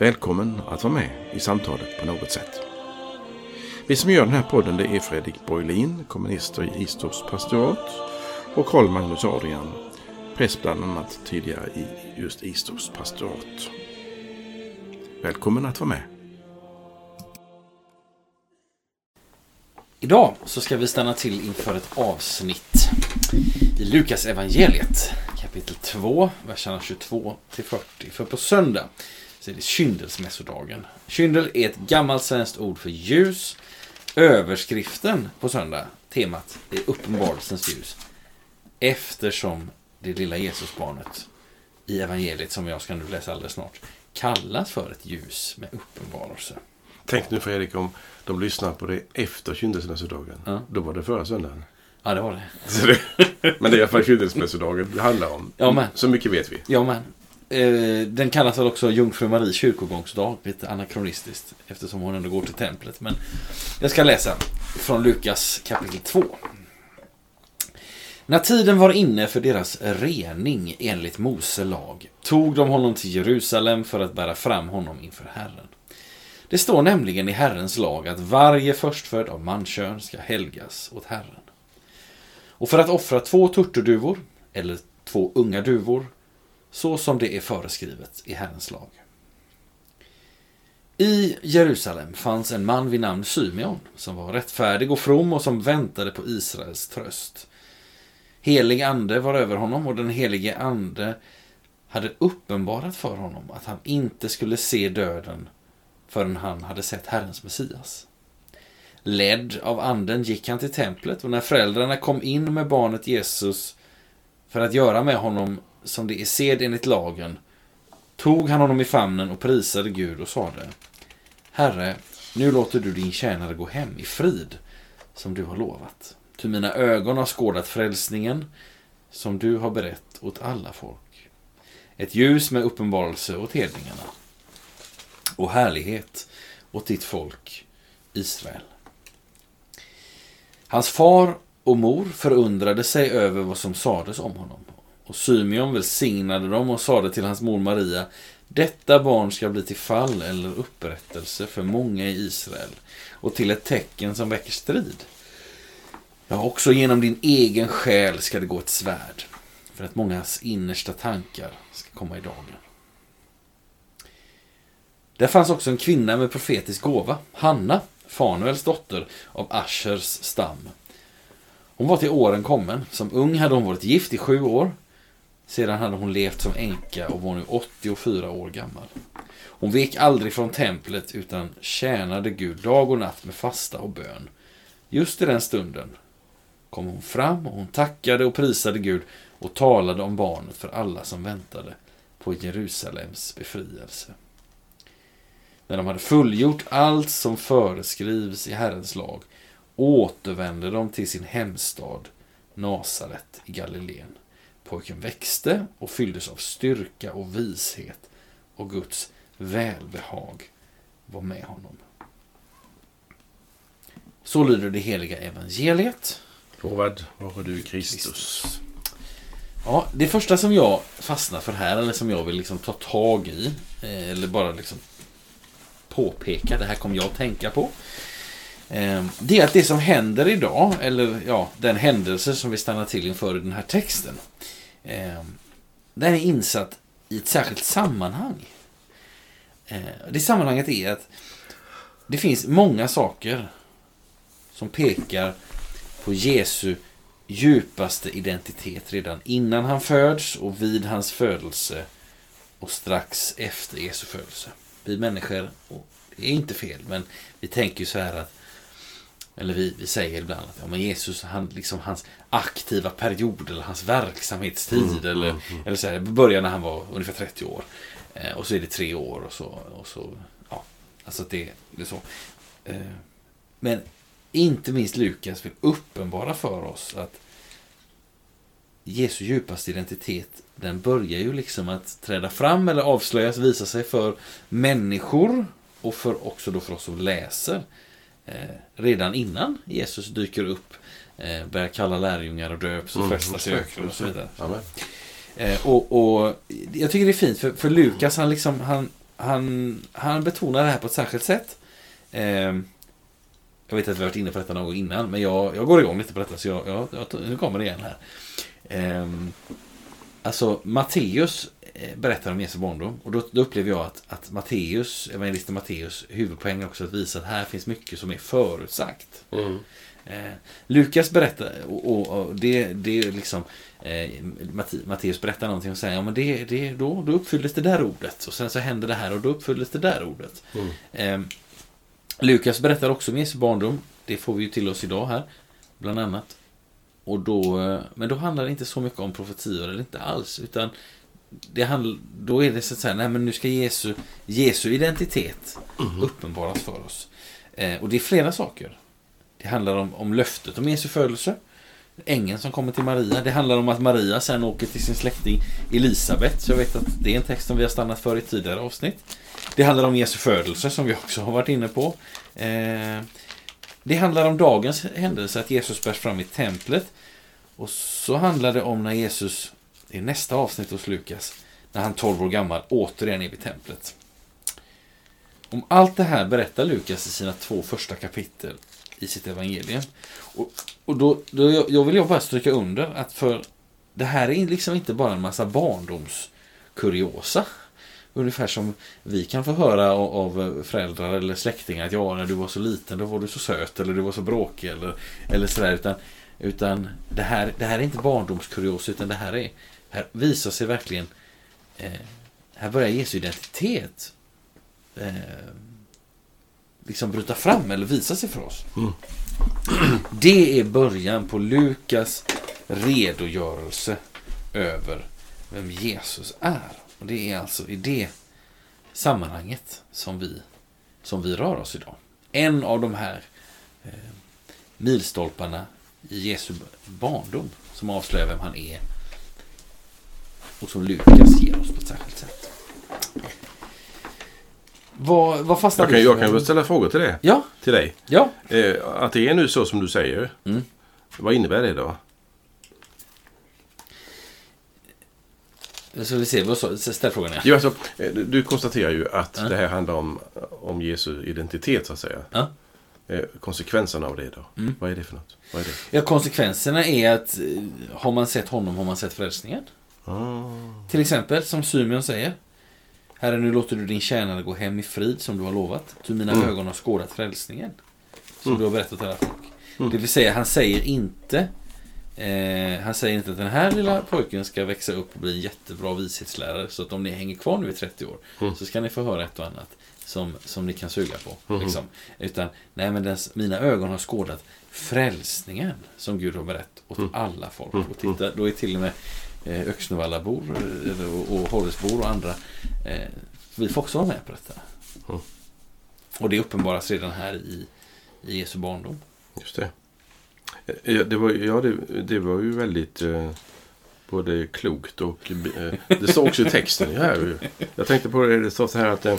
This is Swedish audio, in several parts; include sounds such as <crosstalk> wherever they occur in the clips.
Välkommen att vara med i samtalet på något sätt. Vi som gör den här podden det är Fredrik Borglin, kommunister i Istorps pastorat och Karl Magnus Adrian, präst bland annat tidigare i just Istorps pastorat. Välkommen att vara med. Idag så ska vi stanna till inför ett avsnitt i Lukas evangeliet kapitel 2, verserna 22 till 40. För på söndag så är det kyndelsmässodagen. Kyndel är ett gammalt svenskt ord för ljus. Överskriften på söndag, temat, är uppenbarelsens ljus. Eftersom det lilla Jesusbarnet i evangeliet, som jag ska nu läsa alldeles snart, kallas för ett ljus med uppenbarelse. Tänk nu Fredrik om de lyssnar på det efter kyndelsmässodagen. Ja. Då var det förra söndagen. Ja, det var det. <laughs> Det, men det är i alla fall kyndelsmässodagen det handlar om. Ja, men. Så mycket vet vi. Ja, men. Eh, den kallas väl också Jungfru Maries kyrkogångsdag, lite anakronistiskt, eftersom hon ändå går till templet. Men jag ska läsa från Lukas kapitel 2. När tiden var inne för deras rening enligt Mose lag tog de honom till Jerusalem för att bära fram honom inför Herren. Det står nämligen i Herrens lag att varje förstfödd av mankön ska helgas åt Herren. Och för att offra två turturduvor, eller två unga duvor, så som det är föreskrivet i Herrens lag. I Jerusalem fanns en man vid namn Symeon, som var rättfärdig och from och som väntade på Israels tröst. Helig ande var över honom och den helige ande hade uppenbarat för honom att han inte skulle se döden förrän han hade sett Herrens Messias. Ledd av anden gick han till templet och när föräldrarna kom in med barnet Jesus för att göra med honom som det är sed enligt lagen tog han honom i famnen och prisade Gud och sade Herre, nu låter du din tjänare gå hem i frid som du har lovat. Ty mina ögon har skådat frälsningen som du har berett åt alla folk. Ett ljus med uppenbarelse åt hedningarna och härlighet åt ditt folk Israel. Hans far och mor förundrade sig över vad som sades om honom. Och Symeon välsignade dem och sade till hans mor Maria Detta barn ska bli till fall eller upprättelse för många i Israel och till ett tecken som väcker strid. Ja, också genom din egen själ ska det gå ett svärd för att mångas innersta tankar ska komma i dagen. Där fanns också en kvinna med profetisk gåva, Hanna, Fanuels dotter av Ashers stam. Hon var till åren kommen. Som ung hade hon varit gift i sju år. Sedan hade hon levt som änka och var nu 84 år gammal. Hon vek aldrig från templet utan tjänade Gud dag och natt med fasta och bön. Just i den stunden kom hon fram och hon tackade och prisade Gud och talade om barnet för alla som väntade på Jerusalems befrielse. När de hade fullgjort allt som föreskrivs i Herrens lag återvände de till sin hemstad Nasaret i Galileen. Pojken växte och fylldes av styrka och vishet och Guds välbehag var med honom. Så lyder det heliga evangeliet. Lovad vare du Kristus. Ja, det första som jag fastnar för här, eller som jag vill liksom ta tag i, eh, eller bara liksom påpeka, det här kommer jag att tänka på. Eh, Det är att det som händer idag, eller ja, den händelse som vi stannar till inför i den här texten eh, Den är insatt i ett särskilt sammanhang. Eh, Det sammanhanget är att det finns många saker som pekar på Jesu djupaste identitet redan innan han föds och vid hans födelse och strax efter Jesu födelse. Vi människor, och det är inte fel, men vi tänker ju så här att eller vi, vi säger ibland att ja, men Jesus, han, liksom hans aktiva period eller hans verksamhetstid Mm, eller, mm, mm. eller så här, börjar när han var ungefär 30 år. Eh, och så är det tre år och så, och så ja, Alltså det, det är så. Eh, men inte minst Lukas vill uppenbara för oss att Jesu djupaste identitet den börjar ju liksom att träda fram eller avslöjas, visa sig för människor och för också då för oss som läser. Eh, redan innan Jesus dyker upp, eh, börjar kalla lärjungar och döps och Mm, i öknen och så vidare. Amen. Eh, och, och jag tycker det är fint för, för Lukas han, liksom, han, han, han betonar det här på ett särskilt sätt. Jag vet att vi har varit inne på detta någon gång innan, men jag, jag går igång lite på detta så jag, jag, jag, nu kommer det igen här. Alltså Matteus berättar om Jesu barndom och då, då upplever jag att, att Matteus, evangelisten Matteus huvudpoäng också att visa att här finns mycket som är förutsagt. Mm. Eh, Lukas berättar, och, och, och det, det är liksom eh, Matte- Matteus berättar någonting och säger ja men det, det, då, då uppfylldes det där ordet och sen så hände det här och då uppfylldes det där ordet. Mm. Eh, Lukas berättar också om Jesu barndom. Det får vi ju till oss idag här, bland annat. Och då, eh, men då handlar det inte så mycket om profetior, eller inte alls, utan det handl, då är det så att säga, nej men nu ska Jesu, Jesu identitet uppenbaras för oss. Eh, och det är flera saker. Det handlar om, om löftet om Jesu födelse. Ängeln som kommer till Maria. Det handlar om att Maria sen åker till sin släkting Elisabet. Så jag vet att det är en text som vi har stannat för i tidigare avsnitt. Det handlar om Jesu födelse som vi också har varit inne på. Eh, det handlar om dagens händelse att Jesus bärs fram i templet. Och så handlar det om när Jesus, i nästa avsnitt hos Lukas, när han 12 år gammal återigen är vid templet. Om allt det här berättar Lukas i sina två första kapitel i sitt evangelium. Och, och då, då jag, jag vill jag bara stryka under att för det här är liksom inte bara en massa barndomskuriosa. Ungefär som vi kan få höra av, av föräldrar eller släktingar att ja, när du var så liten då var du så söt eller du var så bråkig eller, eller sådär. Utan, utan det, här, det här är inte barndomskuriosa utan det här är, här visar sig verkligen, eh, här börjar Jesu identitet eh, liksom bryta fram eller visa sig för oss. Mm. <clears throat> Det är början på Lukas redogörelse över vem Jesus är. Och det är alltså i det sammanhanget som vi, som vi rör oss idag. En av de här eh, milstolparna i Jesu barndom som avslöjar vem han är och som Lukas ger oss på ett särskilt sätt. Vad, vad fastnar Jag kan, du jag kan väl ställa frågor till det. Ja, Till dig. ja. Eh, att det är nu så som du säger. Mm. Vad innebär det då? Så vi ser, vad ställ frågan igen. Jo, alltså, eh, du- konstaterar ju att Ja. det här handlar om, om Jesu identitet så att säga. Eh, konsekvenserna av det då? Mm. Vad är det för något? Vad är det? Ja, konsekvenserna är att eh, har man sett honom har man sett frälsningen. Till exempel, som Symeon säger. Herre, nu låter du din tjänare gå hem i frid som du har lovat. Ty mina Mm. ögon har skådat frälsningen. Som Mm. du har berättat till alla folk. Mm. Det vill säga, han säger inte eh, Han säger inte att den här lilla pojken ska växa upp och bli en jättebra vishetslärare. Så att om ni hänger kvar nu i 30 år Mm. så ska ni få höra ett och annat som, som ni kan suga på. Mhm. Liksom. Utan, nej men dens, mina ögon har skådat frälsningen som Gud har berättat åt Mm. alla folk. Mm. Och titta, då är till och med Öxnevallabor eh, och, Horresbor och andra. Eh, vi får också vara med på detta. Mm. Och det uppenbaras redan här i, i Jesu barndom. Just det. Eh, Ja, det var, ja, det, det var ju väldigt eh, både klokt och... Eh, det står också i texten. Ja, jag tänkte på det, det står så här att, eh,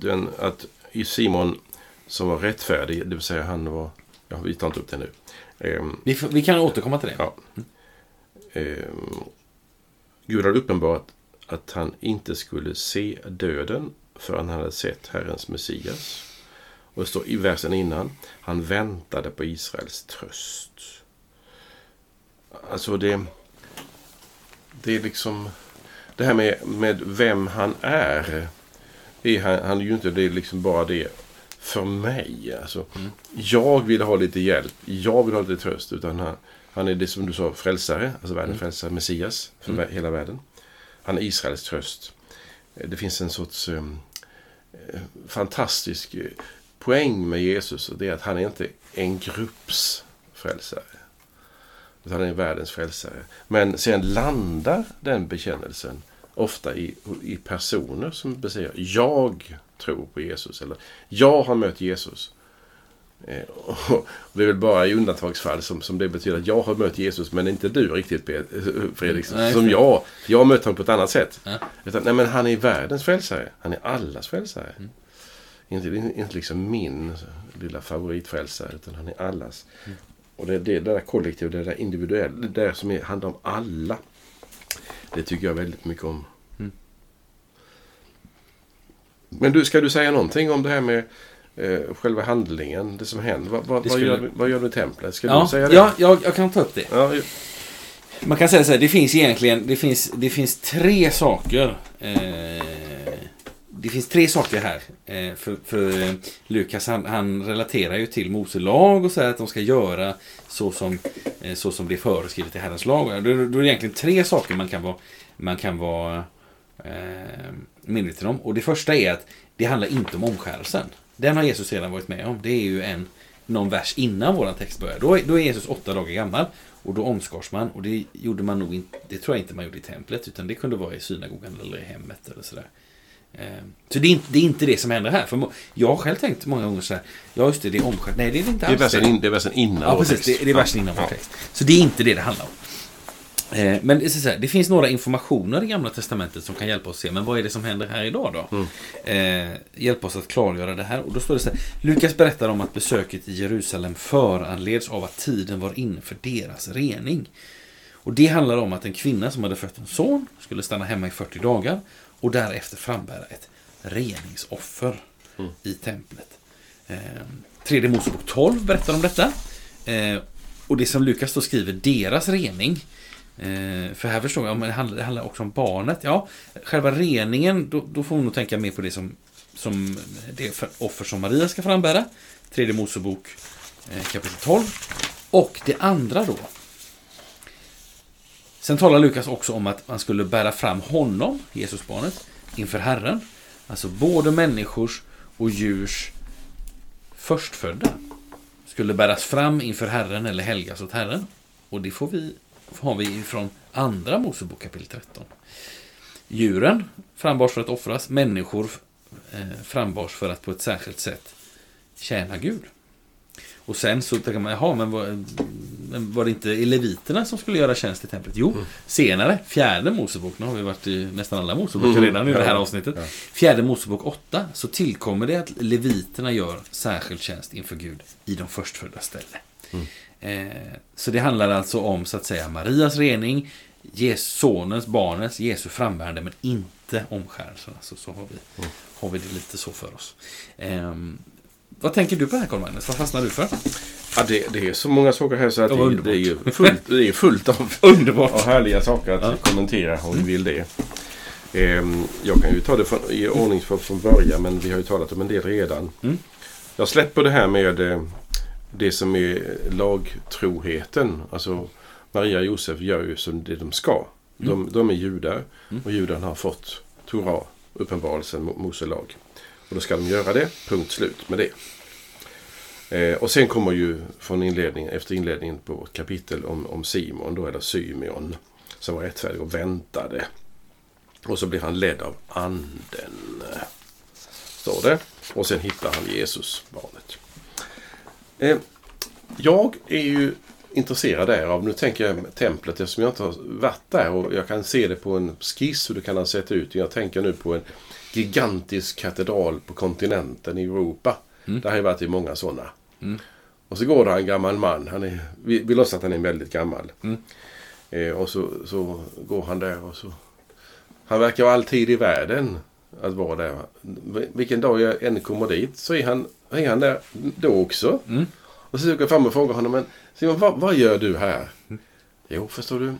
den, att Simon som var rättfärdig, det vill säga han var... Ja, vi tar inte upp det nu. Ehm, Vi, vi kan återkomma till det. Ja. Ehm, Gud hade uppenbarat att han inte skulle se döden förrän han hade sett Herrens Messias. Och det står i versen innan, han väntade på Israels tröst. Alltså det, det är liksom, det här med, med vem han är. Är han, han är ju inte det är liksom bara det för mig. Alltså, Mm. Jag vill ha lite hjälp, jag vill ha lite tröst. Utan han, han är det som du sa, frälsare, alltså världens Mm. frälsare, Messias för Mm. hela världen. Han är Israels tröst. Eh, Det finns en sorts um, fantastisk eh, poäng med Jesus och det är att han är inte en grupps frälsare. Utan han är världens frälsare. Men sen landar den bekännelsen ofta i, i personer som säger jag tror på Jesus. Eller jag har mött Jesus. Eh, och det är väl bara i undantagsfall som, som det betyder att jag har mött Jesus men inte du riktigt Fredrik. Nej, som jag. Jag har mött honom på ett annat sätt. Ja. Utan, nej men han är världens frälsare. Han är allas frälsare. Mm. Inte, inte liksom min lilla favoritfrälsare utan han är allas. Mm. Och det, det, det där kollektiva, det där individuella, det där som är, handlar om alla. Det tycker jag väldigt mycket om. Mm. Men du, ska du säga någonting om det här med eh, själva handlingen, det som händer? Vad, vad, Det vad, skulle- gör, du- vad gör du i templet? Ska Ja, du säga det? ja jag, jag kan ta upp det. Ja, ju- Man kan säga så här, det finns egentligen det finns, det finns tre saker. Eh, det finns tre saker här. Eh, för för eh, Lukas han, han relaterar ju till Mose lag och säger att de ska göra så som, eh, så som det är föreskrivet i Herrens lag. Då, då är det egentligen tre saker man kan vara, man kan vara eh, medveten om. Och det första är att det handlar inte om omskärelsen. Den har Jesus redan varit med om. Det är ju en, någon vers innan våran text börjar. Då, då är Jesus åtta dagar gammal. Och då omskars man. Och det gjorde man nog inte, det tror jag inte man gjorde i templet. Utan det kunde vara i synagogan eller i hemmet eller sådär. Eh, Så det är, inte, det är inte det som händer här. För jag har själv tänkt många gånger så här. Ja just det, det är omskärt. Nej det är det inte det, är alls. versen in, det är versen innan Ja, vår precis. det är versen innan vår text. Så det är inte det det handlar om. Eh, Men det, här, det finns några informationer i Gamla Testamentet som kan hjälpa oss att se, men vad är det som händer här idag då? Eh, hjälpa oss att klargöra det här. Och då står det så här, Lukas berättar om att besöket i Jerusalem föranleds av att tiden var inne för deras rening. Och det handlar om att en kvinna som hade fött en son skulle stanna hemma i 40 dagar och därefter frambära ett reningsoffer i templet. Eh, tredje Mosebok 12 berättar om detta. Eh, och det som Lukas då skriver, deras rening. Eh, för här förstår jag, men det handlar, det handlar också om barnet. Ja, själva reningen, då, då får hon nog tänka mer på det som, som det för offer som Maria ska frambära. Tredje Mosebok eh, kapitel 12. Och det andra då. Sen talar Lukas också om att man skulle bära fram honom, Jesusbarnet, inför Herren. Alltså både människors och djurs förstfödda skulle bäras fram inför Herren eller helgas åt Herren. Och det får vi, har vi från andra Mosebok kapitel 13. Djuren frambars för att offras, människor eh, frambars för att på ett särskilt sätt tjäna Gud. Och sen så tänker man, jaha, men var, var det inte leviterna som skulle göra tjänst i templet? Jo, senare, fjärde Mosebok, nu har vi varit i nästan alla Mosebok Mm. redan i det här avsnittet. Fjärde Mosebok 8, så tillkommer det att leviterna gör särskild tjänst inför Gud i de förstfödda ställe. Eh, så det handlar alltså om, så att säga, Marias rening, sonens, barnets, Jesu frambärande, men inte omskärelsen. Alltså, så har vi, har vi det lite så för oss. Ehm, vad tänker du på här, Carl-Magnus? Vad fastnar du för? Ja, det, det är så många saker här så att Det det, är ju fullt, det är fullt av, <laughs> Underbart! av härliga saker att Ja. kommentera om vi vill det. Ehm, jag kan ju ta det från, i ordning från, från början men vi har ju talat om en del redan. Mm. Jag släpper det här med eh, det som är lagtroheten. Alltså Maria och Josef gör ju som det de ska. De, de är judar Mm. och judarna har fått Torah, uppenbarelsen, Mo- Mose lag. Och då ska de göra det, punkt slut med det. Eh, och sen kommer ju från inledningen, efter inledningen på vårt kapitel om, om Simon, då, eller Symeon, som var rättfärdig och väntade. Och så blir han ledd av anden. Står det. Och sen hittar han Jesus, barnet. Eh, jag är ju intresserad därav. Nu tänker jag templet eftersom jag inte har varit där och jag kan se det på en skiss hur det kan ha sett ut. Jag tänker nu på en gigantisk katedral på kontinenten i Europa. Det har ju varit i många sådana. Mm. Och så går det en gammal man. Han är, vi, vi låtsas att han är väldigt gammal. Mm. Eh, och så, så går han där och så... Han verkar ha all tid i världen att vara där. Vilken dag jag än kommer dit så är han, är han där då också. Mm. Och så söker jag fram och frågar honom. Men Simon, vad, vad gör du här? Jo, förstår du.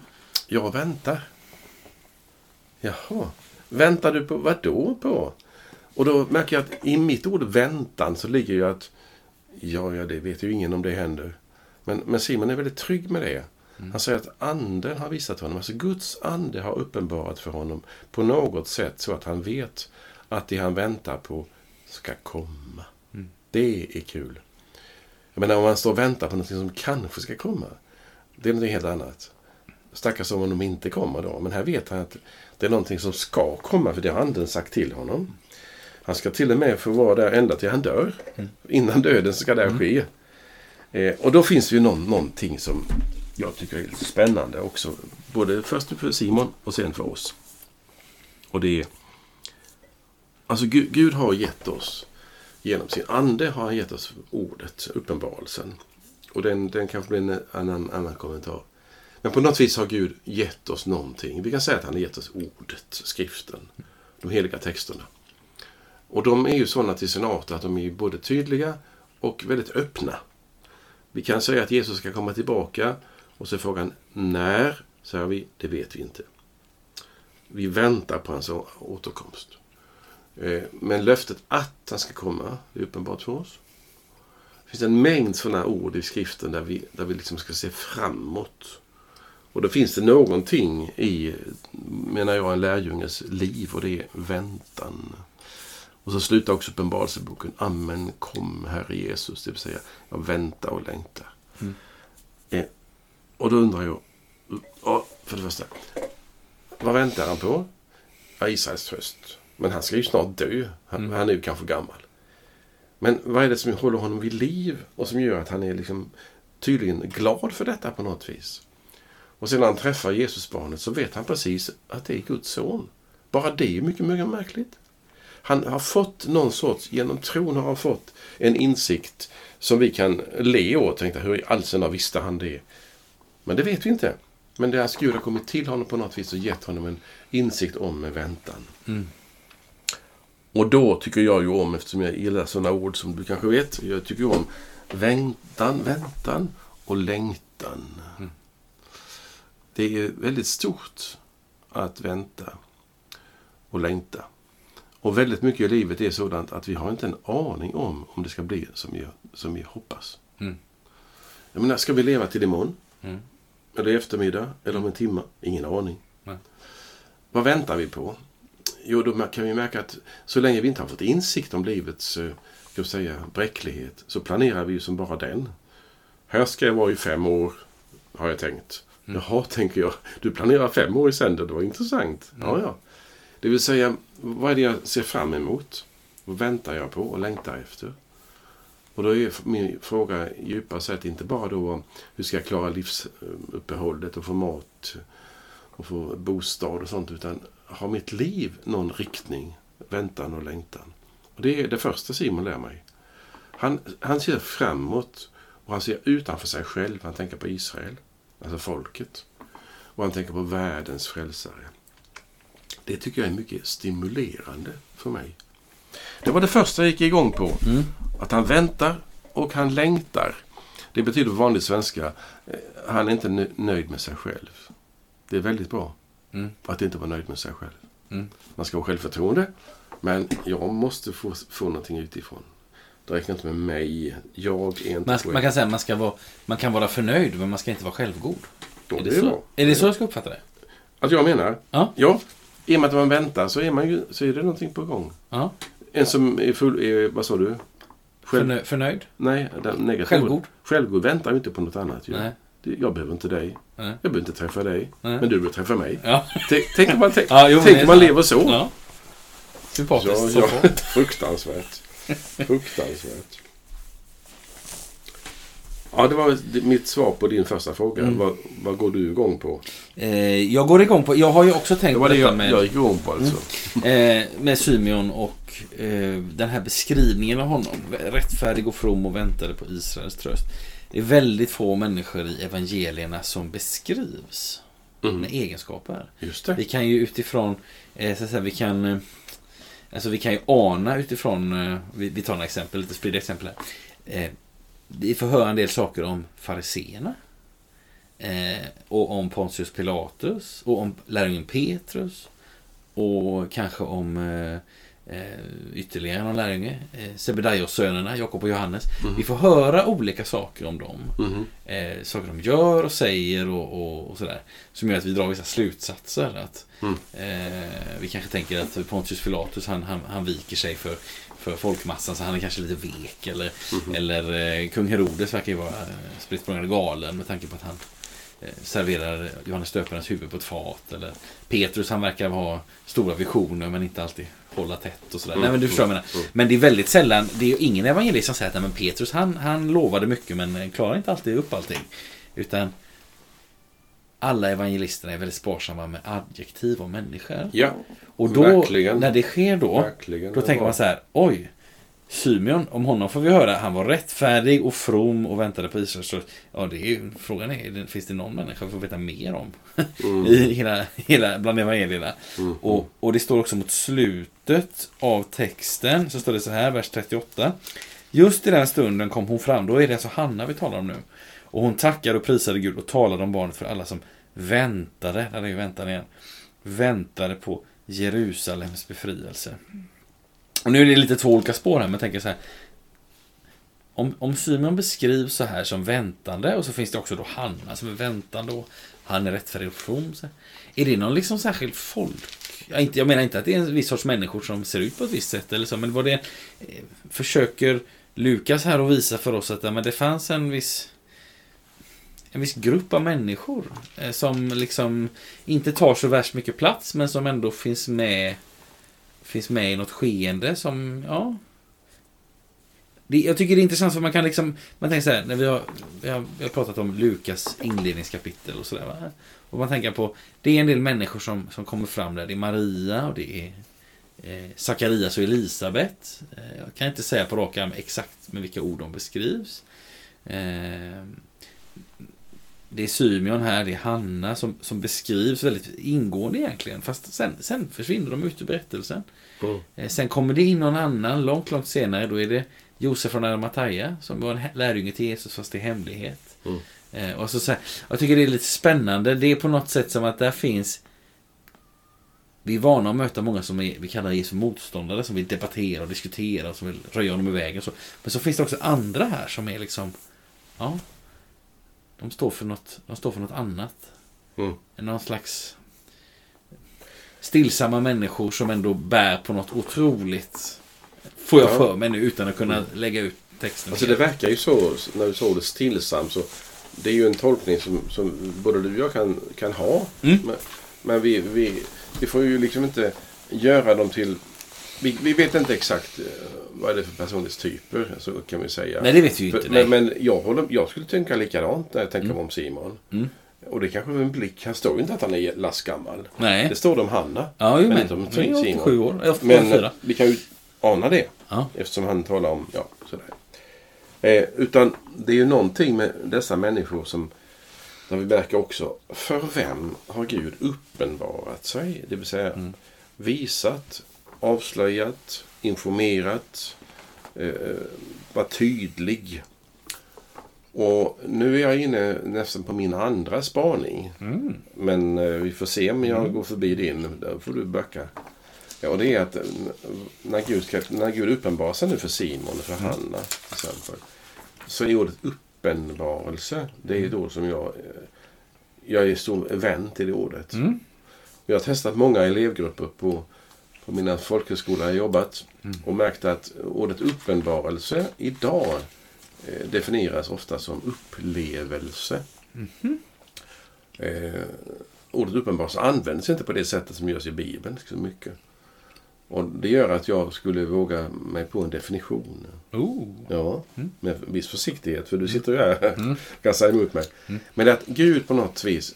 Jag väntar. Jaha. Väntar du på vad då på? Och då märker jag att i mitt ord väntan så ligger ju att ja, ja, det vet ju ingen om det händer. Men, men Simon är väldigt trygg med det. Han säger att anden har visat honom, alltså Guds ande har uppenbarat för honom på något sätt så att han vet att det han väntar på ska komma. Det är kul. Jag menar om man står och väntar på något som kanske ska komma. Det är något helt annat. Stackars om de inte kommer då. Men här vet han att det är någonting som ska komma för det har anden sagt till honom. Han ska till och med få vara där ända till han dör. Innan döden ska det ske. Eh, och då finns det ju någon, någonting som jag tycker är lite spännande också. Både först för Simon och sen för oss. Och det är... Alltså Gud, Gud har gett oss, genom sin ande har han gett oss ordet, uppenbarelsen. Och den, den kanske blir en annan, annan kommentar. Men på något vis har Gud gett oss någonting. Vi kan säga att han har gett oss ordet, skriften, de heliga texterna. Och de är ju sådana till sin art att de är både tydliga och väldigt öppna. Vi kan säga att Jesus ska komma tillbaka och så frågan när, säger vi, det vet vi inte. Vi väntar på hans återkomst. Eh, men löftet att han ska komma är uppenbart för oss. Det finns en mängd sådana ord i skriften där vi, där vi liksom ska se framåt. Och då finns det någonting i, menar jag, en lärjunges liv och det är väntan. Och så slutar också Uppenbarelseboken. Amen, kom Herre Jesus. Det vill säga, jag väntar och längtar. Mm. Och då undrar jag, för det första, vad väntar han på? Ja, Israels tröst. Men han ska ju snart dö. Han, mm. han är ju kanske gammal. Men vad är det som håller honom vid liv och som gör att han är liksom tydligen glad för detta på något vis? Och sen när han träffar Jesusbarnet så vet han precis att det är Guds son. Bara det är mycket, mycket märkligt. Han har fått någon sorts, genom tron har han fått en insikt som vi kan le åt. Tänkte, hur i all sin visste han det? Men det vet vi inte. Men det är att Gud har kommit till honom på något vis och gett honom en insikt om en väntan. Mm. Och då tycker jag ju om, eftersom jag gillar sådana ord som du kanske vet, jag tycker om väntan, väntan och längtan. Mm. Det är väldigt stort att vänta och längta. Och väldigt mycket i livet är sådant att vi har inte en aning om om det ska bli som vi, som vi hoppas. Mm. Jag menar, ska vi leva till imorgon? Mm. Eller i eftermiddag? Eller om en timme? Ingen aning. Nej. Vad väntar vi på? Jo, då kan vi märka att så länge vi inte har fått insikt om livets eh, ska säga, bräcklighet så planerar vi ju som bara den. Här ska jag vara i fem år, har jag tänkt. Mm. Jaha, tänker jag. Du planerar fem år i sänder, det var intressant. Mm. Ja, ja. Det vill säga, vad är det jag ser fram emot? Vad väntar jag på och längtar efter? Och då är min fråga djupare sett inte bara då hur ska jag klara livsuppehållet och få mat och få bostad och sånt utan har mitt liv någon riktning, väntan och längtan? Och det är det första Simon lär mig. Han, han ser framåt och han ser utanför sig själv. Han tänker på Israel, alltså folket. Och han tänker på världens frälsare. Det tycker jag är mycket stimulerande för mig. Det var det första jag gick igång på. Mm. Att han väntar och han längtar. Det betyder på vanlig svenska, eh, han är inte nöjd med sig själv. Det är väldigt bra mm. att inte vara nöjd med sig själv. Mm. Man ska ha självförtroende, men jag måste få, få någonting utifrån. Det räknar inte med mig. Jag är inte man, man kan säga att man, ska vara, man kan vara förnöjd, men man ska inte vara självgod. Ja, är, det, det är, så? är det så jag ska uppfatta det? Att jag menar? Ja. ja. I och med att man väntar så är, man ju, så är det någonting på gång. Ja. En som är full, är, vad sa du? Själv... Förnö förnöjd? Nej, negativ. Självgod? Självgod väntar ju inte på något annat. Ju. Nej. Jag behöver inte dig. Nej. Jag behöver inte träffa dig. Nej. Men du behöver träffa mig. Ja. Tänk om man, tänk, <laughs> ja, jo, tänk man lever så. Ja. Sympatiskt. Ja, ja, <laughs> fruktansvärt. fruktansvärt. Ja, det var mitt svar på din första fråga. Mm. Vad, vad, går du igång på? Eh, jag går igång på... Jag har ju också tänkt det var det jag, med... Jag gick igång på alltså. Mm. Eh, med Symeon och eh, den här beskrivningen av honom. Rättfärdig och from och väntade på Israels tröst. Det är väldigt få människor i evangelierna som beskrivs mm. med egenskaper. Just det. Vi kan ju utifrån... Eh, så att säga, vi kan... Eh, alltså vi kan ju ana utifrån... Eh, vi, vi tar några exempel, lite spridda exempel här vi får höra en del saker om fariseerna. Eh, och om Pontius Pilatus. Och om lärjungen Petrus. Och kanske om eh, eh, ytterligare någon lärjunge. Eh, Sebedaios-sönerna, Jakob och Johannes. Mm. Vi får höra olika saker om dem. Mm. Eh, saker de gör och säger och, och, och, sådär. Som gör att vi drar vissa slutsatser. Att, mm. eh, vi kanske tänker att Pontius Pilatus han, han, han viker sig för för folkmassan så han är kanske lite vek. Eller, mm -hmm. eller eh, kung Herodes verkar ju vara eh, spritt galen med tanke på att han eh, serverar Johannes döparens huvud på ett fat. Eller Petrus han verkar ha stora visioner men inte alltid hålla tätt och sådär. Nej men du förstår vad jag menar. Men det är väldigt sällan, det är ju ingen evangelist som säger att men Petrus han, han lovade mycket men klarar inte alltid upp allting. Utan alla evangelisterna är väldigt sparsamma med adjektiv om människor. Ja, Och då, verkligen. när det sker då, Verkligen. då tänker man så här, oj, Symeon, om honom får vi höra, han var rättfärdig och from och väntade på Israel. Så, ja, det är ju, frågan är, finns det någon människa vi får veta mer om? Mm. <laughs> I hela, hela, bland evangelierna. Och, och det står också mot slutet av texten, så står det så här, vers 38. Just i den stunden kom hon fram, då är det alltså Hanna vi talar om nu. Och hon tackade och prisade Gud och talade om barnet för alla som väntade, där är ju väntan igen, väntade på Jerusalems befrielse. Och nu är det lite två olika spår här, men jag tänker så här. Om, om Simon beskrivs så här som väntande och så finns det också då Hanna som är väntande och han är rättfärdig och from. så. Är det någon liksom särskild folk? Jag, inte, jag menar inte att det är en viss sorts människor som ser ut på ett visst sätt eller så, men vad det eh, försöker Lukas här att visa för oss att ja, men det fanns en viss en viss grupp av människor eh, som liksom inte tar så värst mycket plats men som ändå finns med finns med i något skeende som, ja. Det, jag tycker det är intressant för man kan liksom Man tänker så här, när vi har, vi har, vi har pratat om Lukas inledningskapitel och sådär va? Och man tänker på Det är en del människor som, som kommer fram där. Det är Maria och det är eh, Sakarias och Elisabet. Eh, Jag kan inte säga på rak arm exakt med vilka ord de beskrivs. Eh, det är Symeon här, det är Hanna som, som beskrivs väldigt ingående egentligen. Fast sen, sen försvinner de ut ur berättelsen. Mm. Eh, Sen kommer det in någon annan långt, långt senare. Då är det Josef från Arimathea som var en lärjunge till Jesus fast i hemlighet. Mm. Eh, Och så, så här, jag tycker det är lite spännande. Det är på något sätt som att där finns vi är vana att möta många som är, vi kallar Jesu motståndare, som vill debattera och diskutera och som vill röja honom i vägen. Så, men så finns det också andra här som är liksom, ja, de står för något, de står för något annat. Mm. Någon slags stillsamma människor som ändå bär på något otroligt. Får jag Ja. för mig nu utan att kunna lägga ut texten. Alltså det verkar ju så, när du såg det stillsam, så det är ju en tolkning som, som både du och jag kan, kan ha. Mm. Men, men vi, vi, vi får ju liksom inte göra dem till... Vi, vi vet inte exakt eh, vad är det för personlighetstyper, så kan vi säga. Nej, det vet vi ju inte. men men jag, håller, jag skulle tänka likadant när jag tänker Mm. om Simon. Mm. Och det kanske är en blick. Han står ju inte att han är lastgammal. Nej. Det står det om Hanna. Ja, ju men men. inte om är Simon. 87 år. Eller Men 84. vi kan ju ana det. Ja. Eftersom han talar om, ja, sådär. Eh, utan det är ju någonting med dessa människor som, där vi märker också, för vem har Gud uppenbarat sig? Det vill säga Mm. visat, avslöjat, informerat, eh, var tydlig. Och nu är jag inne nästan på min andra spaning. Mm. Men eh, vi får se om jag går förbi din. Då får du backa. Ja, och det är att eh, när Gud, när Gud uppenbarar sig nu för Simon och för Mm. Hanna till exempel. Så är ordet uppenbarelse. Det Mm. är då som jag... Jag är stor vän till det ordet. Mm. Jag har testat många elevgrupper på, på mina folkhögskolor jag jobbat. Mm. Och märkt att ordet uppenbarelse idag eh, definieras ofta som upplevelse. Mhm. Eh, ordet uppenbarelse används inte på det sättet som görs i Bibeln så mycket. Och det gör att jag skulle våga mig på en definition. Oh. Ja, Mm. med viss försiktighet för du sitter ju här Mm. <laughs> kan säga emot mig. Mm. Men att Gud på något vis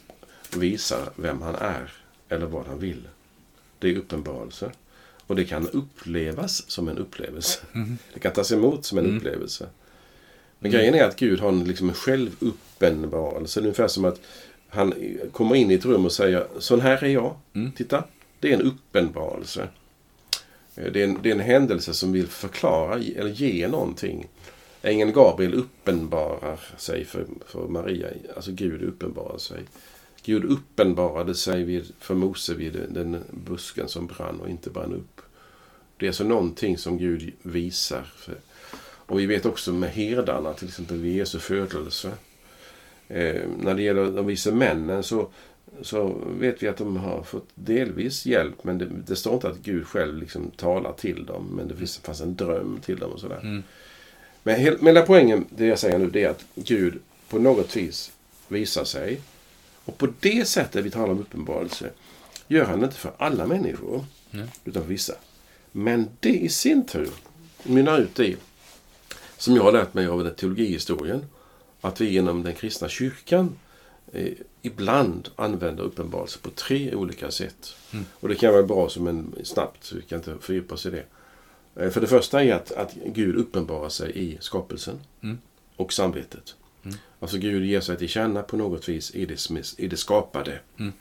visar vem han är eller vad han vill. Det är uppenbarelse. Och det kan upplevas som en upplevelse. Mhm. Det kan tas emot som en Mm. upplevelse. Men grejen är att Gud har en, liksom en självuppenbarelse. Ungefär som att han kommer in i ett rum och säger Sån här är jag. Mm. Titta. Det är en uppenbarelse. Eh, Det är en, det är en händelse som vill förklara eller ge någonting. Ängeln Gabriel uppenbarar sig för, för Maria. Alltså Gud uppenbarar sig. Gud uppenbarade sig vid, för Mose vid den busken som brann och inte brann upp. Det är alltså någonting som Gud visar. Och vi vet också med herdarna, till exempel vid Jesu födelse. Eh, när det gäller de vise männen så, så vet vi att de har fått delvis hjälp. Men det, det står inte att Gud själv liksom talar till dem. Men det finns, fanns en dröm till dem och sådär. Mm. Men hela poängen, det jag säger nu, det är att Gud på något vis visar sig Och på det sättet vi talar om uppenbarelse gör han det inte för alla människor, Nej. utan för vissa. Men det i sin tur mynnar ut i, som jag har lärt mig av den teologihistorien, att vi genom den kristna kyrkan eh, ibland använder uppenbarelse på tre olika sätt. Mm. Och det kan vara bra som en snabbt, så vi kan inte fördjupa oss i det. Eh, För det första är att, att Gud uppenbarar sig i skapelsen Mm. och samvetet. Mm. Alltså Gud ger sig till känna på något vis i det, i det skapade. Mm.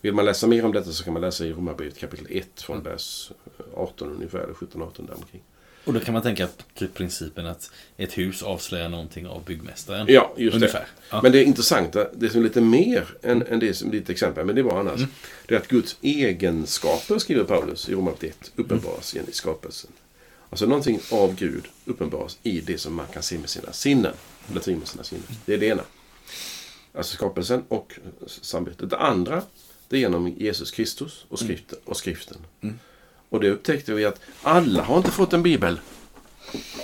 Vill man läsa mer om detta så kan man läsa i Romarbrevet kapitel 1 från Mm. vers 18 ungefär, eller 17-18 däromkring. Och då kan man tänka på principen att ett hus avslöjar någonting av byggmästaren. Ja, just Ungefär. det. Ja. Men det intressanta, det som är lite mer än, än det som ditt exempel, men det var annars. Mm. Det är att Guds egenskaper, skriver Paulus i Romarbrevet 1, uppenbaras igen i skapelsen. Alltså någonting av Gud uppenbaras i det som man kan se med sina sinnen. Eller med sina sinnen. Det är det ena. Alltså skapelsen och samvetet. Det andra, det är genom Jesus Kristus och skriften. Och, skriften. Mm. och det upptäckte vi att alla har inte fått en bibel.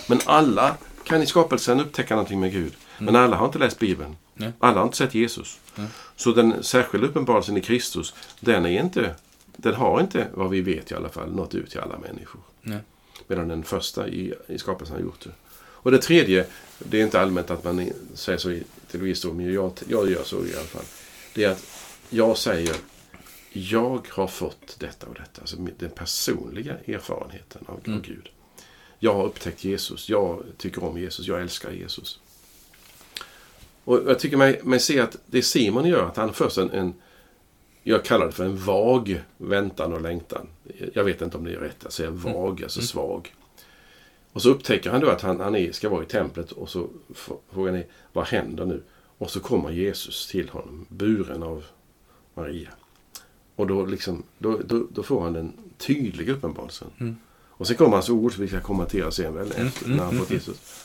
Men alla kan i skapelsen upptäcka någonting med Gud. Men alla har inte läst Bibeln. Nej. Alla har inte sett Jesus. Nej. Så den särskilda uppenbarelsen i Kristus, den är inte, den har inte, vad vi vet i alla fall, nått ut till alla människor. Nej. Medan den första i, i skapelsen har gjort det. Och det tredje, det är inte allmänt att man säger så i teologihistorien, men jag, jag gör så i alla fall. Det är att jag säger, jag har fått detta och detta. Alltså den personliga erfarenheten av, Mm. Gud. Jag har upptäckt Jesus, jag tycker om Jesus, jag älskar Jesus. Och jag tycker mig, mig se att det Simon gör, att han först en, en jag kallar det för en vag väntan och längtan. Jag vet inte om det är rätt att säga vag, alltså Mm. svag. Och så upptäcker han då att han, han är, ska vara i templet och så f- frågan är, vad händer nu? Och så kommer Jesus till honom, buren av Maria. Och då, liksom, då, då, då får han den tydliga uppenbarelsen. Mm. Och sen kommer hans ord, som vi ska kommentera sen väl, Mm, efter, mm, när han fått mm, Jesus.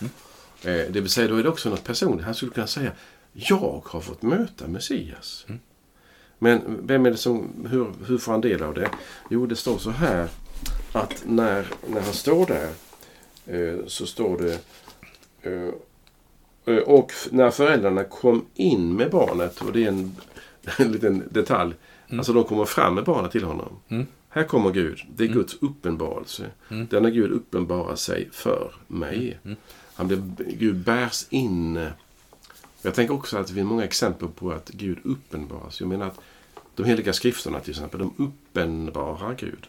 Eh, det vill säga, då är det också något personligt. Han skulle kunna säga, jag har fått möta Messias. Mm. Men vem är det som, hur, hur får han del av det? Jo, det står så här att när, när han står där eh, så står det eh, eh, och när föräldrarna kom in med barnet, och det är en, <laughs> en liten detalj, Mm. alltså de kommer fram med barnet till honom. Mm. Här kommer Gud, det är Mm. Guds uppenbarelse. Mm. Denna Gud uppenbarar sig för mig. Mm. Han blir, Gud bärs in. Jag tänker också att det finns många exempel på att Gud uppenbaras. Jag menar att de heliga skrifterna till exempel, de uppenbarar Gud.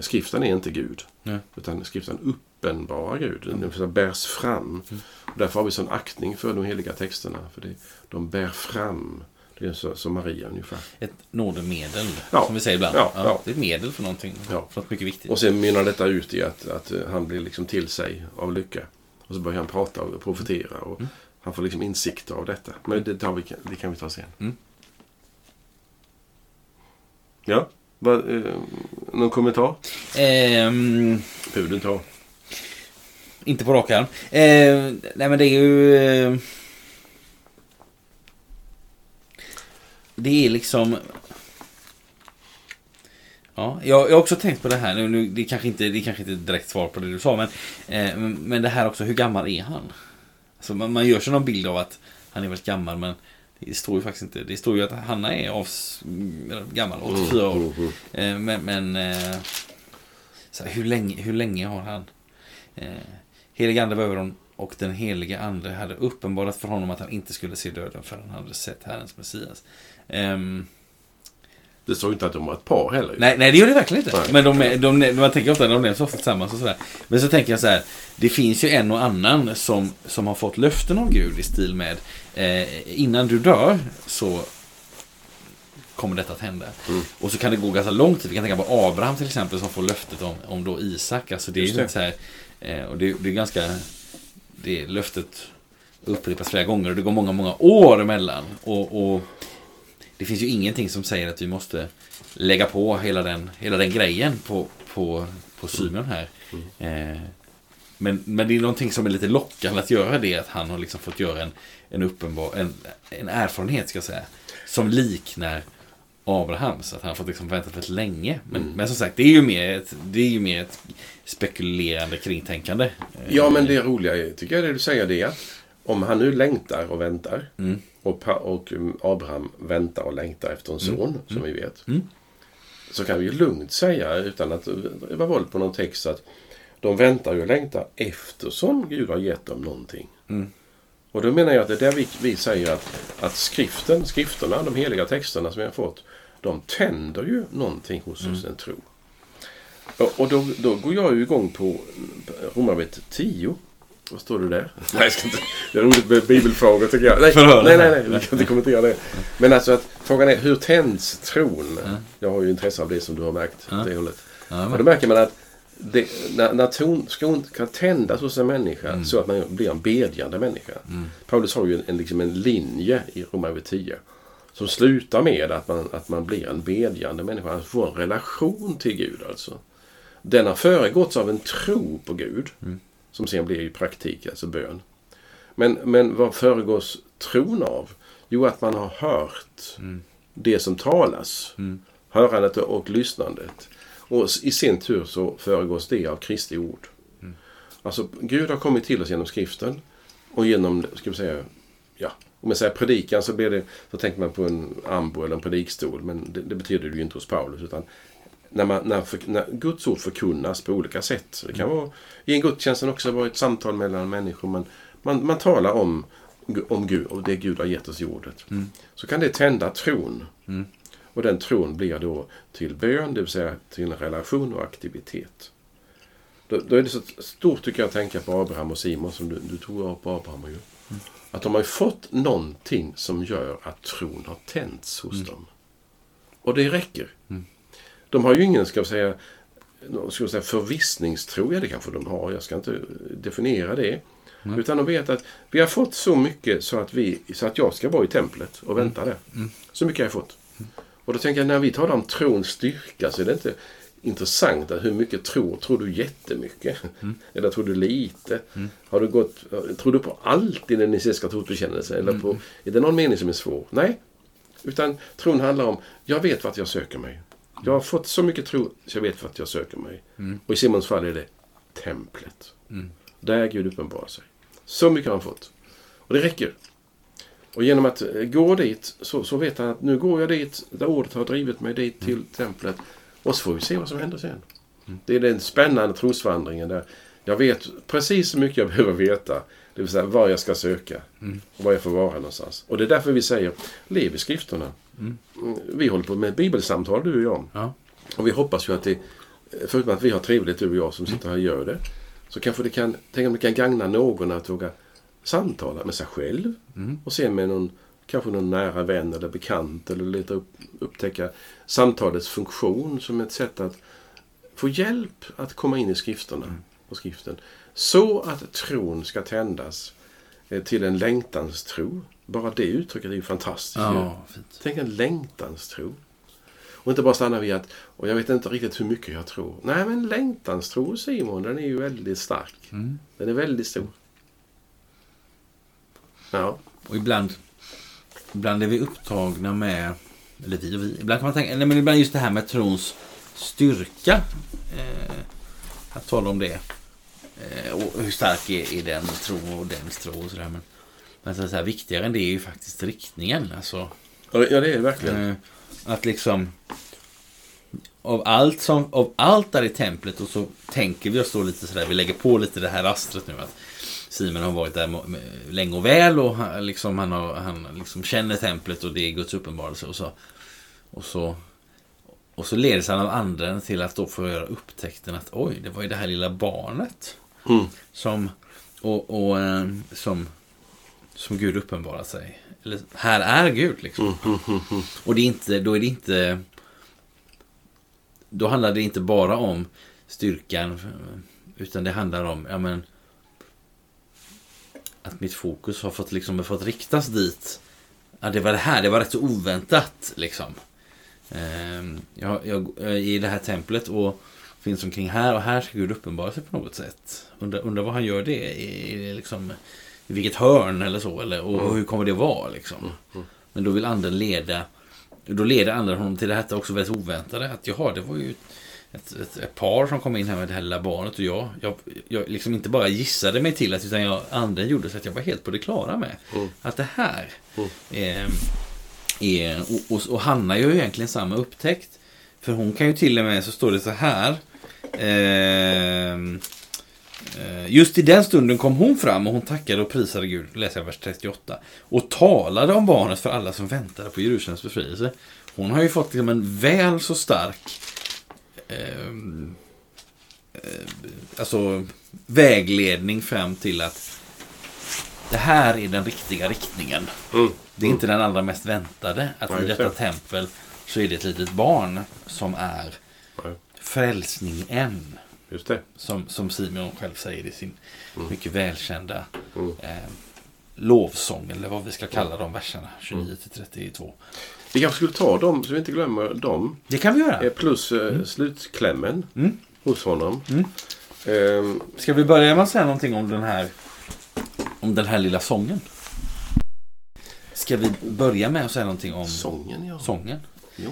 Skriften är inte Gud, Nej. utan skriften uppenbarar Gud. Den mm. bärs fram. Och därför har vi sån aktning för de heliga texterna. För det, de bär fram. Det är så, som Maria ungefär. Ett nådemedel, Ja. som vi säger ibland. Ja, ja. Det är ett medel för någonting. Ja. För något mycket viktigt. Och sen mynnar detta ut i att, att eh, han blir liksom till sig av lycka. Och så börjar han prata och profetera. Och Mm. Han får liksom insikter av detta. Men det, tar vi, det kan vi ta sen. Ja, vad, eh, någon kommentar? Ehm, Behöver du inte ha. inte på rak arm. Ehm, nej men det är ju... Eh, det är liksom... Ja, jag, jag har också tänkt på det här. Nu, nu, det, är kanske inte, det är kanske inte direkt svar på det du sa, men, eh, men, men det här också, hur gammal är han? Alltså, man, man gör sig någon bild av att han är väldigt gammal, men det står ju faktiskt inte. Det står ju att Hanna är av, gammal, 84 år. Mm, mm, mm. Eh, Men, men eh, så här, hur, länge, hur länge har han? Eh, Helig ande var över honom och den helige ande hade uppenbarat för honom att han inte skulle se döden förrän han hade sett Herrens Messias. Ehm, Det står ju inte att de var ett par heller. nej, nej, det gör det verkligen inte. Nej. Men de, är- de, de, man tänker ofta, de nämns ofta tillsammans och sådär. Men så tänker jag så här, det finns ju en och annan som, som har fått löften av Gud i stil med eh, innan du dör så kommer detta att hända. Mm. Och så kan det gå ganska lång tid. Vi kan tänka på Abraham till exempel som får löftet om, om då Isak. Alltså det är ju det. så här, eh, och det, det är ganska, det löftet upprepas flera gånger och det går många, många år emellan. Och, och det finns ju ingenting som säger att vi måste lägga på hela den, hela den grejen på, på, på Symeon här. Eh, men, men det är någonting som är lite lockande att göra det, att han har liksom fått göra en, en uppenbar, en, en erfarenhet ska säga, som liknar Abrahams, att han har fått liksom vänta väldigt länge. Men, Mm. men som sagt, det är ju mer ett, det är ju mer ett spekulerande kringtänkande. Eh, Ja, men det roliga är, tycker jag det du säger det är att om han nu längtar och väntar Mm. och, och um, Abraham väntar och längtar efter en son, som vi vet. Mm. Så kan vi ju lugnt säga, utan att vara våld på någon text, att de väntar ju och längtar eftersom Gud har gett dem någonting. Mm. Och då menar jag att det är där vi, vi säger att, att skriften, skrifterna, de heliga texterna som vi har fått, de tänder ju någonting hos oss, en tro. Och, och då, då går jag ju igång på Romarbrevet 10. Vad står det där? <laughs> Nej, jag ska inte, det är roligt med bibelfrågor tycker jag. Nej, nej, nej, nej, vi kan inte kommentera det. Men alltså att frågan är hur tänds tron? Jag har ju intresse av det som du har märkt. Ja. Det hållet. Och då märker man att det, när, när tron ska, kan tändas hos en människa Mm. så att man blir en bedjande människa. Paulus har ju en, en, liksom en linje i Romarbrevet 10 som slutar med att man, att man blir en bedjande människa. Man får en relation till Gud alltså. Den har föregåtts av en tro på Gud Mm. Som sen blir i praktik, alltså bön. Men, men vad föregås tron av? Jo, att man har hört Mm. det som talas. Hörandet och lyssnandet. Och i sin tur så föregås det av Kristi ord. Alltså, Gud har kommit till oss genom skriften och genom, ska vi säga, ja, om jag säger predikan så, blir det, så tänker man på en ambo eller en predikstol. Men det, det betyder det ju inte hos Paulus. Utan när, man, när, för, när Guds ord förkunnas på olika sätt. Det kan vara i en gudstjänst också vara ett samtal mellan människor. Man, man, man talar om, om Gud och det Gud har gett oss i ordet. Så kan det tända tron. Och den tron blir då till bön, det vill säga till en relation och aktivitet. Då, då är det så stort tycker jag att tänka på Abraham och Simon som du, du tog upp Abraham och ju. Att de har fått någonting som gör att tron har tänts hos dem. Och det räcker. De har ju ingen, ska vi säga, ska vi säga förvissningstro, ja det kanske de har, jag ska inte definiera det. Utan de vet att vi har fått så mycket så att, vi, så att jag ska vara i templet och vänta där. Så mycket har jag fått. Och då tänker jag, när vi talar om trons styrka så är det inte intressant att hur mycket tror, tror du jättemycket? <laughs> Eller tror du lite? Har du gått, tror du på allt i den niceiska trosbekännelsen? Eller på, är det någon mening som är svår? Nej. Utan tron handlar om, jag vet vart jag söker mig. Jag har fått så mycket tro så jag vet vart jag söker mig. Och i Simons fall är det templet. Där Gud uppenbarar sig. Så mycket har han fått. Och det räcker. Och genom att eh, gå dit så, så vet han att nu går jag dit där ordet har drivit mig dit till templet. Och så får vi se vad som händer sen. Det är den spännande trosvandringen där jag vet precis så mycket jag <laughs> behöver veta. Det vill säga var jag ska söka. Och var jag får vara någonstans. Och det är därför vi säger, lev i skrifterna. Mm, Vi håller på med bibelsamtal du och jag. ja. Och vi hoppas ju att det, förutom att vi har trevligt du och jag som sitter här och gör det, så kanske det kan, tänk om det kan gagna någon att våga samtala med sig själv och sen med någon, kanske någon nära vän eller bekant eller leta upp, upptäcka samtalets funktion som ett sätt att få hjälp att komma in i skrifterna och skriften. Så att tron ska tändas till en längtans tro. Bara det uttrycket är ju fantastiskt. ju. ja, fint. Tänk en längtans tro. Och inte bara stanna vid att, och jag vet inte riktigt hur mycket jag tror. Nej, men längtans tro, Simon, den är ju väldigt stark. Den är väldigt stor. Ja. Och ibland, ibland är vi upptagna med, eller vi och vi, ibland kan man tänka, nej, men ibland just det här med trons styrka. Eh, att tala om det. Eh, och hur stark är, är den tron och dens tro och sådär. Men, men så här, viktigare än det är ju faktiskt riktningen. Alltså, Ja, det är det verkligen. eh, att liksom av allt, som, av allt där i templet och så tänker vi oss då lite sådär, vi lägger på lite det här rastret nu att Simon har varit där länge och väl och han, liksom, han, har, han liksom känner templet och det är Guds uppenbarelse och så och så och så leds han av anden till att då få göra upptäckten att oj, det var ju det här lilla barnet Mm. som och, och eh, som som Gud uppenbarar sig. Eller, här är Gud liksom. Och det är inte, då är det inte då handlar det inte bara om styrkan utan det handlar om ja, men, att mitt fokus har fått, liksom, fått riktas dit. Ja, det var det här, det var rätt så oväntat liksom. Ehm, jag, jag jag är i det här templet och finns omkring här och här ska Gud uppenbara sig på något sätt. Undrar, undrar vad han gör det i, i, liksom, i vilket hörn eller så. Eller, och hur kommer det vara liksom. Men då vill anden leda då leder anden honom till det här också väldigt oväntade. Att jaha, det var ju ett, ett, ett par som kom in här med det här lilla barnet och jag, jag, jag liksom inte bara gissade mig till att utan jag, anden gjorde så att jag var helt på det klara med Mm. att det här är, är och, och, och Hanna gör ju egentligen samma upptäckt. För hon kan ju till och med, så står det så här. Ehm, eh, Just i den stunden kom hon fram och hon tackade och prisade Gud, läser jag vers 38. Och talade om barnet för alla som väntade på Jerusalems befrielse. Hon har ju fått liksom en väl så stark ehm, eh, alltså vägledning fram till att det här är den riktiga riktningen. Mm. Det är inte den allra mest väntade. Att i detta det. tempel så är det ett litet barn som är Ja, frälsningen. just det. Som, som Simeon själv säger i sin Mm. mycket välkända Mm. eh, lovsång. Eller vad vi ska kalla de verserna. 29 till 32. Vi kanske skulle ta dem så vi inte glömmer dem. Det kan vi göra. Eh, Plus eh, slutklämmen Mm. hos honom. Mm. Ehm, Ska vi börja med att säga någonting om den här om den här lilla sången? Ska vi börja med att säga någonting om sången, ja. sången? ja.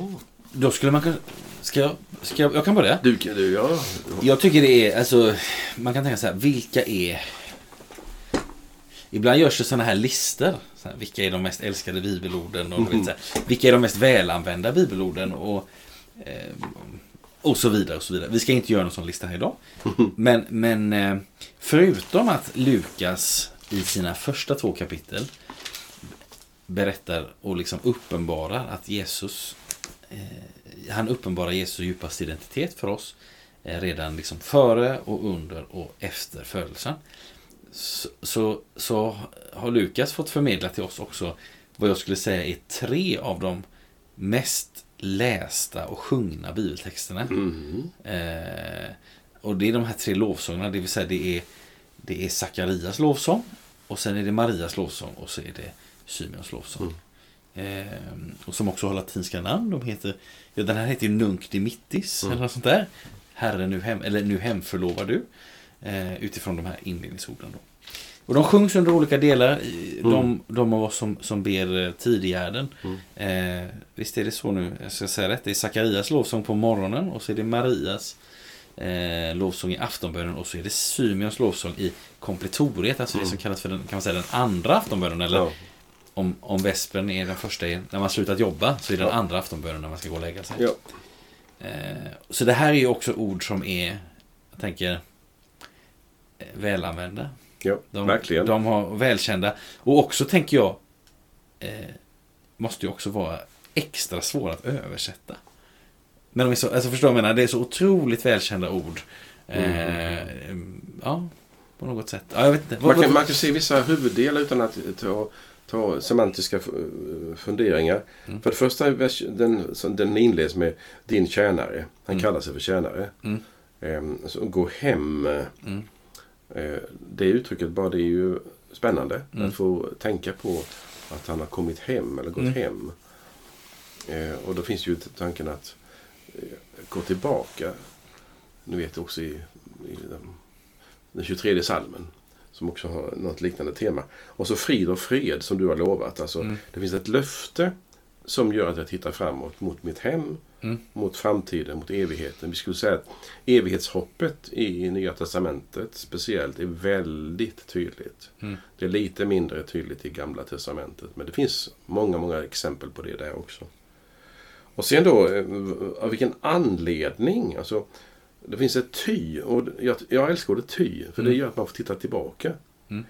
Då skulle man kunna... Ska jag, ska jag, jag kan börja. Du, du, ja. Jag tycker det är, alltså, man kan tänka så här, vilka är... Ibland görs det sådana här listor. Så här, vilka är de mest älskade bibelorden? Och, så här, vilka är de mest välanvända bibelorden? Och, eh, och så vidare. och så vidare. Vi ska inte göra någon sån lista här idag. <laughs> Men, men eh, förutom att Lukas i sina första två kapitel berättar och liksom uppenbarar att Jesus han uppenbarar Jesu djupaste identitet för oss eh, redan liksom före och under och efter födelsen. Så, så, så har Lukas fått förmedla till oss också vad jag skulle säga är tre av de mest lästa och sjungna bibeltexterna. Mm. Eh, och det är de här tre lovsångerna, det vill säga det är, det är Sakarias lovsång och sen är det Marias lovsång och så är det Symeons lovsång. Eh, och som också har latinska namn. De heter, ja, den här heter ju Nunc Dimittis Mm. eller något sånt där. Herre nu hem, eller nu hemförlovar du. Eh, utifrån de här inledningsorden. Då. Och de sjungs under olika delar. i- De, de av oss som, som ber eh, tidigärden. Eh, visst är det så nu, jag ska säga rätt. Det är Sakarias lovsång på morgonen och så är det Marias eh, lovsång i aftonbönen och så är det Symeons lovsång i kompletoriet. Alltså det som kallas för den, kan man säga, den andra aftonbönen. Eller Ja. Om, om vespern är den första är när man slutat jobba så är den Ja. andra aftonbönen när man ska gå och lägga sig. Ja. Eh, så det här är ju också ord som är, jag tänker, eh, välanvända. ja, De, verkligen. De har välkända. Och också tänker jag, eh, måste ju också vara extra svåra att översätta. Men de är så, alltså förstår du vad jag menar? Det är så otroligt välkända ord. Eh, Ja, på något sätt. Ja, jag vet inte. Man kan, man kan se vissa huvuddelar utan att ta, ta semantiska f- funderingar. Mm. För det första, den, den inleds med din tjänare. Han Mm. kallar sig för tjänare. Mm. Ehm, så gå hem. Mm. Eh, det uttrycket bara det är ju spännande. Mm. Att få tänka på att han har kommit hem eller gått Mm. hem. Eh, och då finns ju tanken att eh, gå tillbaka. Nu vet också i, i den, den 23 salmen som också har något liknande tema. Och så frid och fred som du har lovat. Alltså, Mm. Det finns ett löfte som gör att jag tittar framåt mot mitt hem, Mm. mot framtiden, mot evigheten. Vi skulle säga att evighetshoppet i Nya Testamentet speciellt är väldigt tydligt. Mm. Det är lite mindre tydligt i Gamla Testamentet. Men det finns många, många exempel på det där också. Och sen då, eh, av vilken anledning? Alltså, det finns ett ty. Och jag, jag älskar ordet ty, för det Mm. gör att man får titta tillbaka. Mm.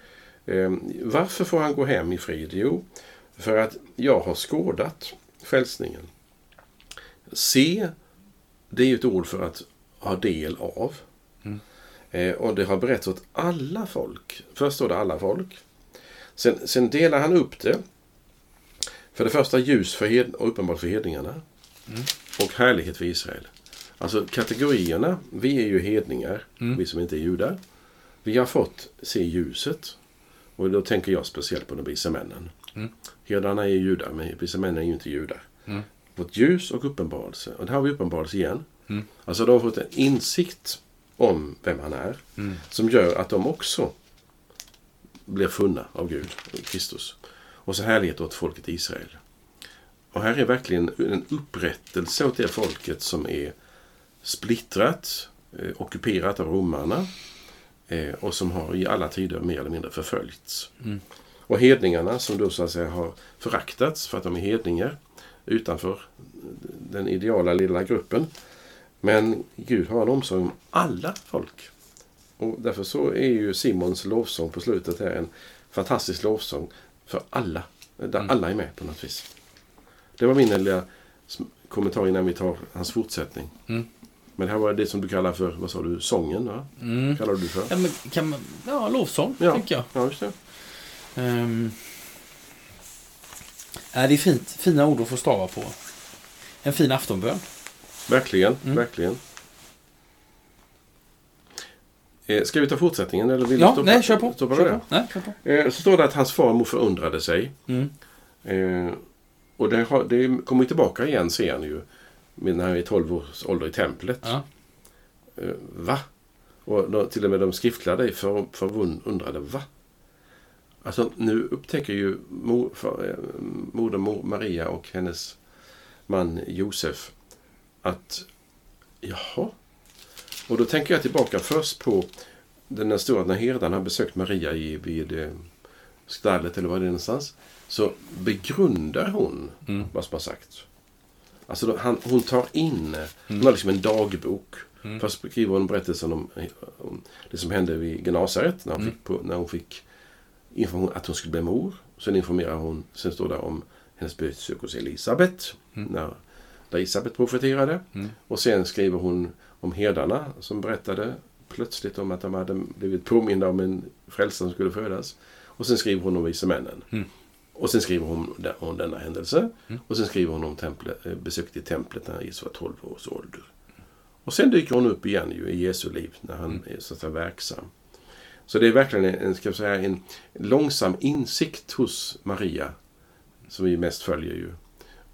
Eh, varför får han gå hem i frid? Jo, för att jag har skådat frälsningen. Se, det är ju ett ord för att ha del av. Mm. Eh, och det har berättats åt alla folk. Först står det alla folk. Sen, sen delar han upp det. För det första ljus för och uppenbart för hedningarna. Mm. Och härlighet för Israel. Alltså kategorierna. Vi är ju hedningar. Mm. Vi som inte är judar. Vi har fått se ljuset. Och då tänker jag speciellt på de vise männen. Mm. Herdarna är ju judar, men vise männen är ju inte judar. Mm. Fått ljus och uppenbarelse. Och där har vi uppenbarelse igen. Mm. Alltså de har fått en insikt om vem han är. Mm. Som gör att de också blir funna av Gud, Kristus. Och så härlighet åt folket Israel. Och här är verkligen en upprättelse åt det folket som är splittrat, eh, ockuperat av romarna eh, och som har i alla tider mer eller mindre förföljts. Mm. Och hedningarna som då så att säga har föraktats för att de är hedningar utanför den ideala lilla gruppen. Men Gud har en omsorg om alla folk. Och därför så är ju Simons lovsång på slutet här en fantastisk lovsång för alla. Där Mm. alla är med på något vis. Det var min lilla kommentar innan vi tar hans fortsättning. Mm. Men det här var det som du kallar för, vad sa du, sången? Va? Mm. Kallar du för? Ja, men kan man... Ja, lovsång, Ja. tänker jag. Ja, just det. Um, är det är fint, fina ord att få stava på. En fin aftonbön. Verkligen, Mm. verkligen. Eh, ska vi ta fortsättningen eller vill Ja, stoppa, nej, kör på. stoppa kör på. Nej, kör på. Eh, så står det att hans farmor förundrade sig. Mm. Eh, och det, har, det kommer tillbaka igen ser ni ju. När han är 12 års ålder i templet. Ja. Eh, va? Och då, till och med de skriftlärde för, förundrade. Va? Alltså nu upptäcker ju mor, för, eh, moder Mo- Maria och hennes man Josef att jaha. Och då tänker jag tillbaka först på den där stora när herdarna har besökt Maria i, vid eh, stallet eller var det är någonstans. Så begrundar hon Mm. vad som har sagts. Alltså han, hon tar in, hon har liksom en dagbok. Mm. Först skriver hon berättelsen om, om det som hände vid Genasaret när, hon Mm. fick på, när hon fick information att hon skulle bli mor. Sen informerar hon, sen står det om hennes besök hos Elisabet. Mm. När, där Elisabet profeterade. Mm. Och sen skriver hon om herdarna som berättade plötsligt om att de hade blivit påminda om en frälsare som skulle födas. Och sen skriver hon om vise männen. Och sen skriver hon om denna händelse. Mm. Och sen skriver hon om templet, eh, besöket i templet när Jesus var 12 års ålder. Och sen dyker hon upp igen ju i Jesu liv när han Mm. är så att säga verksam. Så det är verkligen en, ska säga, en långsam insikt hos Maria som vi mest följer ju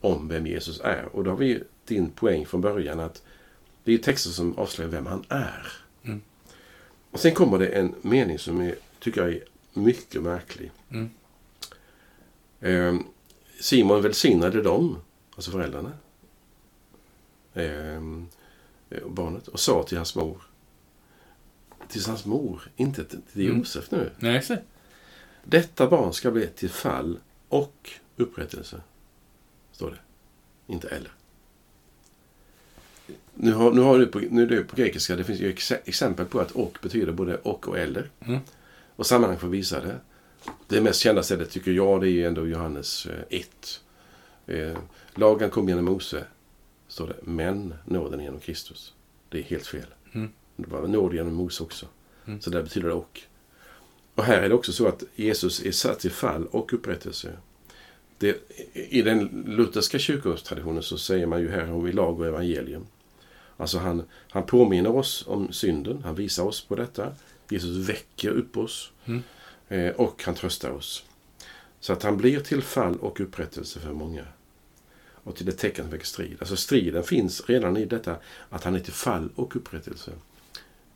om vem Jesus är. Och då har vi din poäng från början att det är texter som avslöjar vem han är. Mm. Och sen kommer det en mening som är, tycker jag är mycket märklig. Mm. Ehm, Simon välsignade dem, alltså föräldrarna, ehm, och barnet, och sa till hans mor, till hans mor, inte till Mm. Josef nu. Nej, se. Detta barn ska bli till fall och upprättelse. Står det. Inte eller. Nu, har, nu, har du på, nu är det på grekiska, det finns ju ex, exempel på att och betyder både och och eller. Mm. Och sammanhang att visa det. Det mest kända stället tycker jag det är ändå Johannes eh, 1. Eh, lagen kom genom Mose, står det, men nåden genom Kristus. Det är helt fel. Mm. Det var nåd genom Mose också. Mm. Så där betyder det och. Och här är det också så att Jesus är satt till fall och upprättelse. Det, I den lutherska kyrkotraditionen så säger man ju här har vi lag och evangelium. Alltså han, han påminner oss om synden, han visar oss på detta. Jesus väcker upp oss Mm. Eh, och han tröstar oss. Så att han blir till fall och upprättelse för många. Och till ett tecken som väcker strid. Alltså striden finns redan i detta att han är till fall och upprättelse.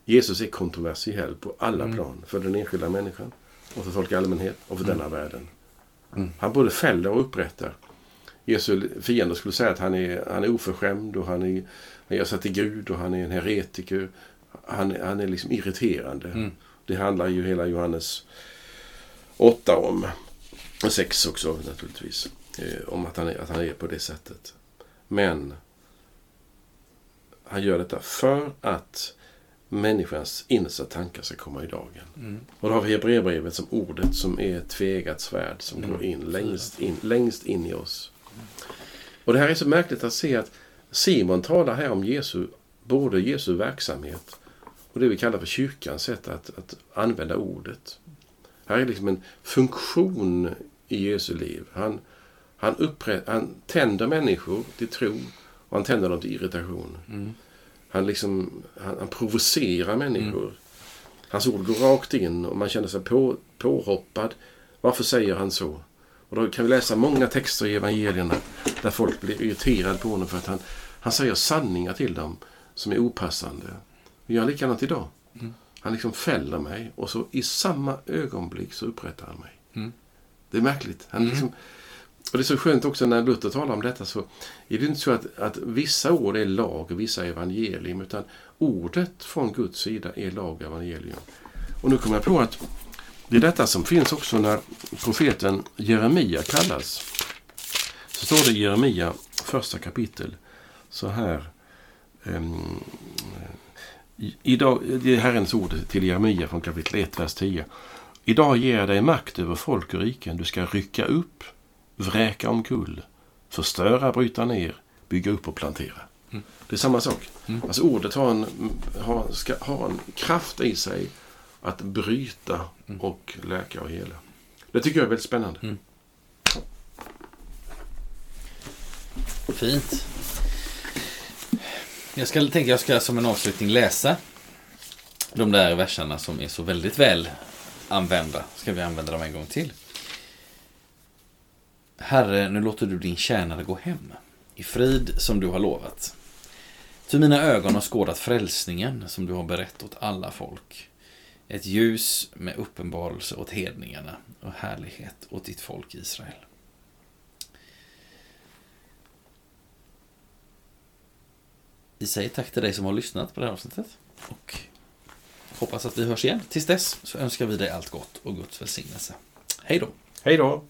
Jesus är kontroversiell på alla Mm. plan. För den enskilda människan och för folk i allmänhet och för Mm. denna världen. Mm. Han både fäller och upprättar. Jesu fiender skulle säga att han är, han är oförskämd och han, är, han gör sig till Gud och han är en heretiker. Han, han är liksom irriterande. Mm. Det handlar ju hela Johannes 8 om. Och 6 också naturligtvis. Eh, om att han, är, att han är på det sättet. Men han gör detta för att människans innersta tankar ska komma i dagen. Mm. Och då har vi Hebreerbrevet som ordet som är ett tvegat svärd som Mm. går in längst, in längst in i oss. Och det här är så märkligt att se att Simon talar här om Jesu, både Jesu verksamhet och det vi kallar för kyrkans sätt att, att använda ordet. Här är liksom en funktion i Jesu liv. Han, han, upprätt, han tänder människor till tro och han tänder dem till irritation. Mm. Han, liksom, han, han provocerar människor. Hans ord går rakt in och man känner sig på, påhoppad. Varför säger han så? Och då kan vi läsa många texter i evangelierna där folk blir irriterade på honom för att han, han säger sanningar till dem som är opassande. Vi gör likadant idag. Mm. Han liksom fäller mig och så i samma ögonblick så upprättar han mig. Mm. Det är märkligt. Han Mm. liksom, Och det är så skönt också när Luther talar om detta så är det inte så att, att vissa ord är lag och vissa är evangelium utan ordet från Guds sida är lag och evangelium. Och nu kommer jag på att det är detta som finns också när profeten Jeremia kallas. Så står det i Jeremia första kapitel så här. Um, idag, det är Herrens ord till Jeremia från kapitel 1, vers 10. Idag ger jag dig makt över folk och riken. Du ska rycka upp, vräka omkull, förstöra, bryta ner, bygga upp och plantera. Mm. Det är samma sak. Mm. Alltså ordet har en, har, ska, har en kraft i sig att bryta mm. och läka och hela. Det tycker jag är väldigt spännande. Mm. Fint. Jag ska tänka jag ska som en avslutning läsa de där verserna som är så väldigt väl använda. Ska vi använda dem en gång till. Herre, nu låter du din tjänare gå hem i frid som du har lovat. Ty mina ögon har skådat frälsningen som du har berett åt alla folk. Ett ljus med uppenbarelse åt hedningarna och härlighet åt ditt folk Israel. Vi säger tack till dig som har lyssnat på det här avsnittet. Och hoppas att vi hörs igen. Tills dess så önskar vi dig allt gott och Guds välsignelse. Hej då! Hej då!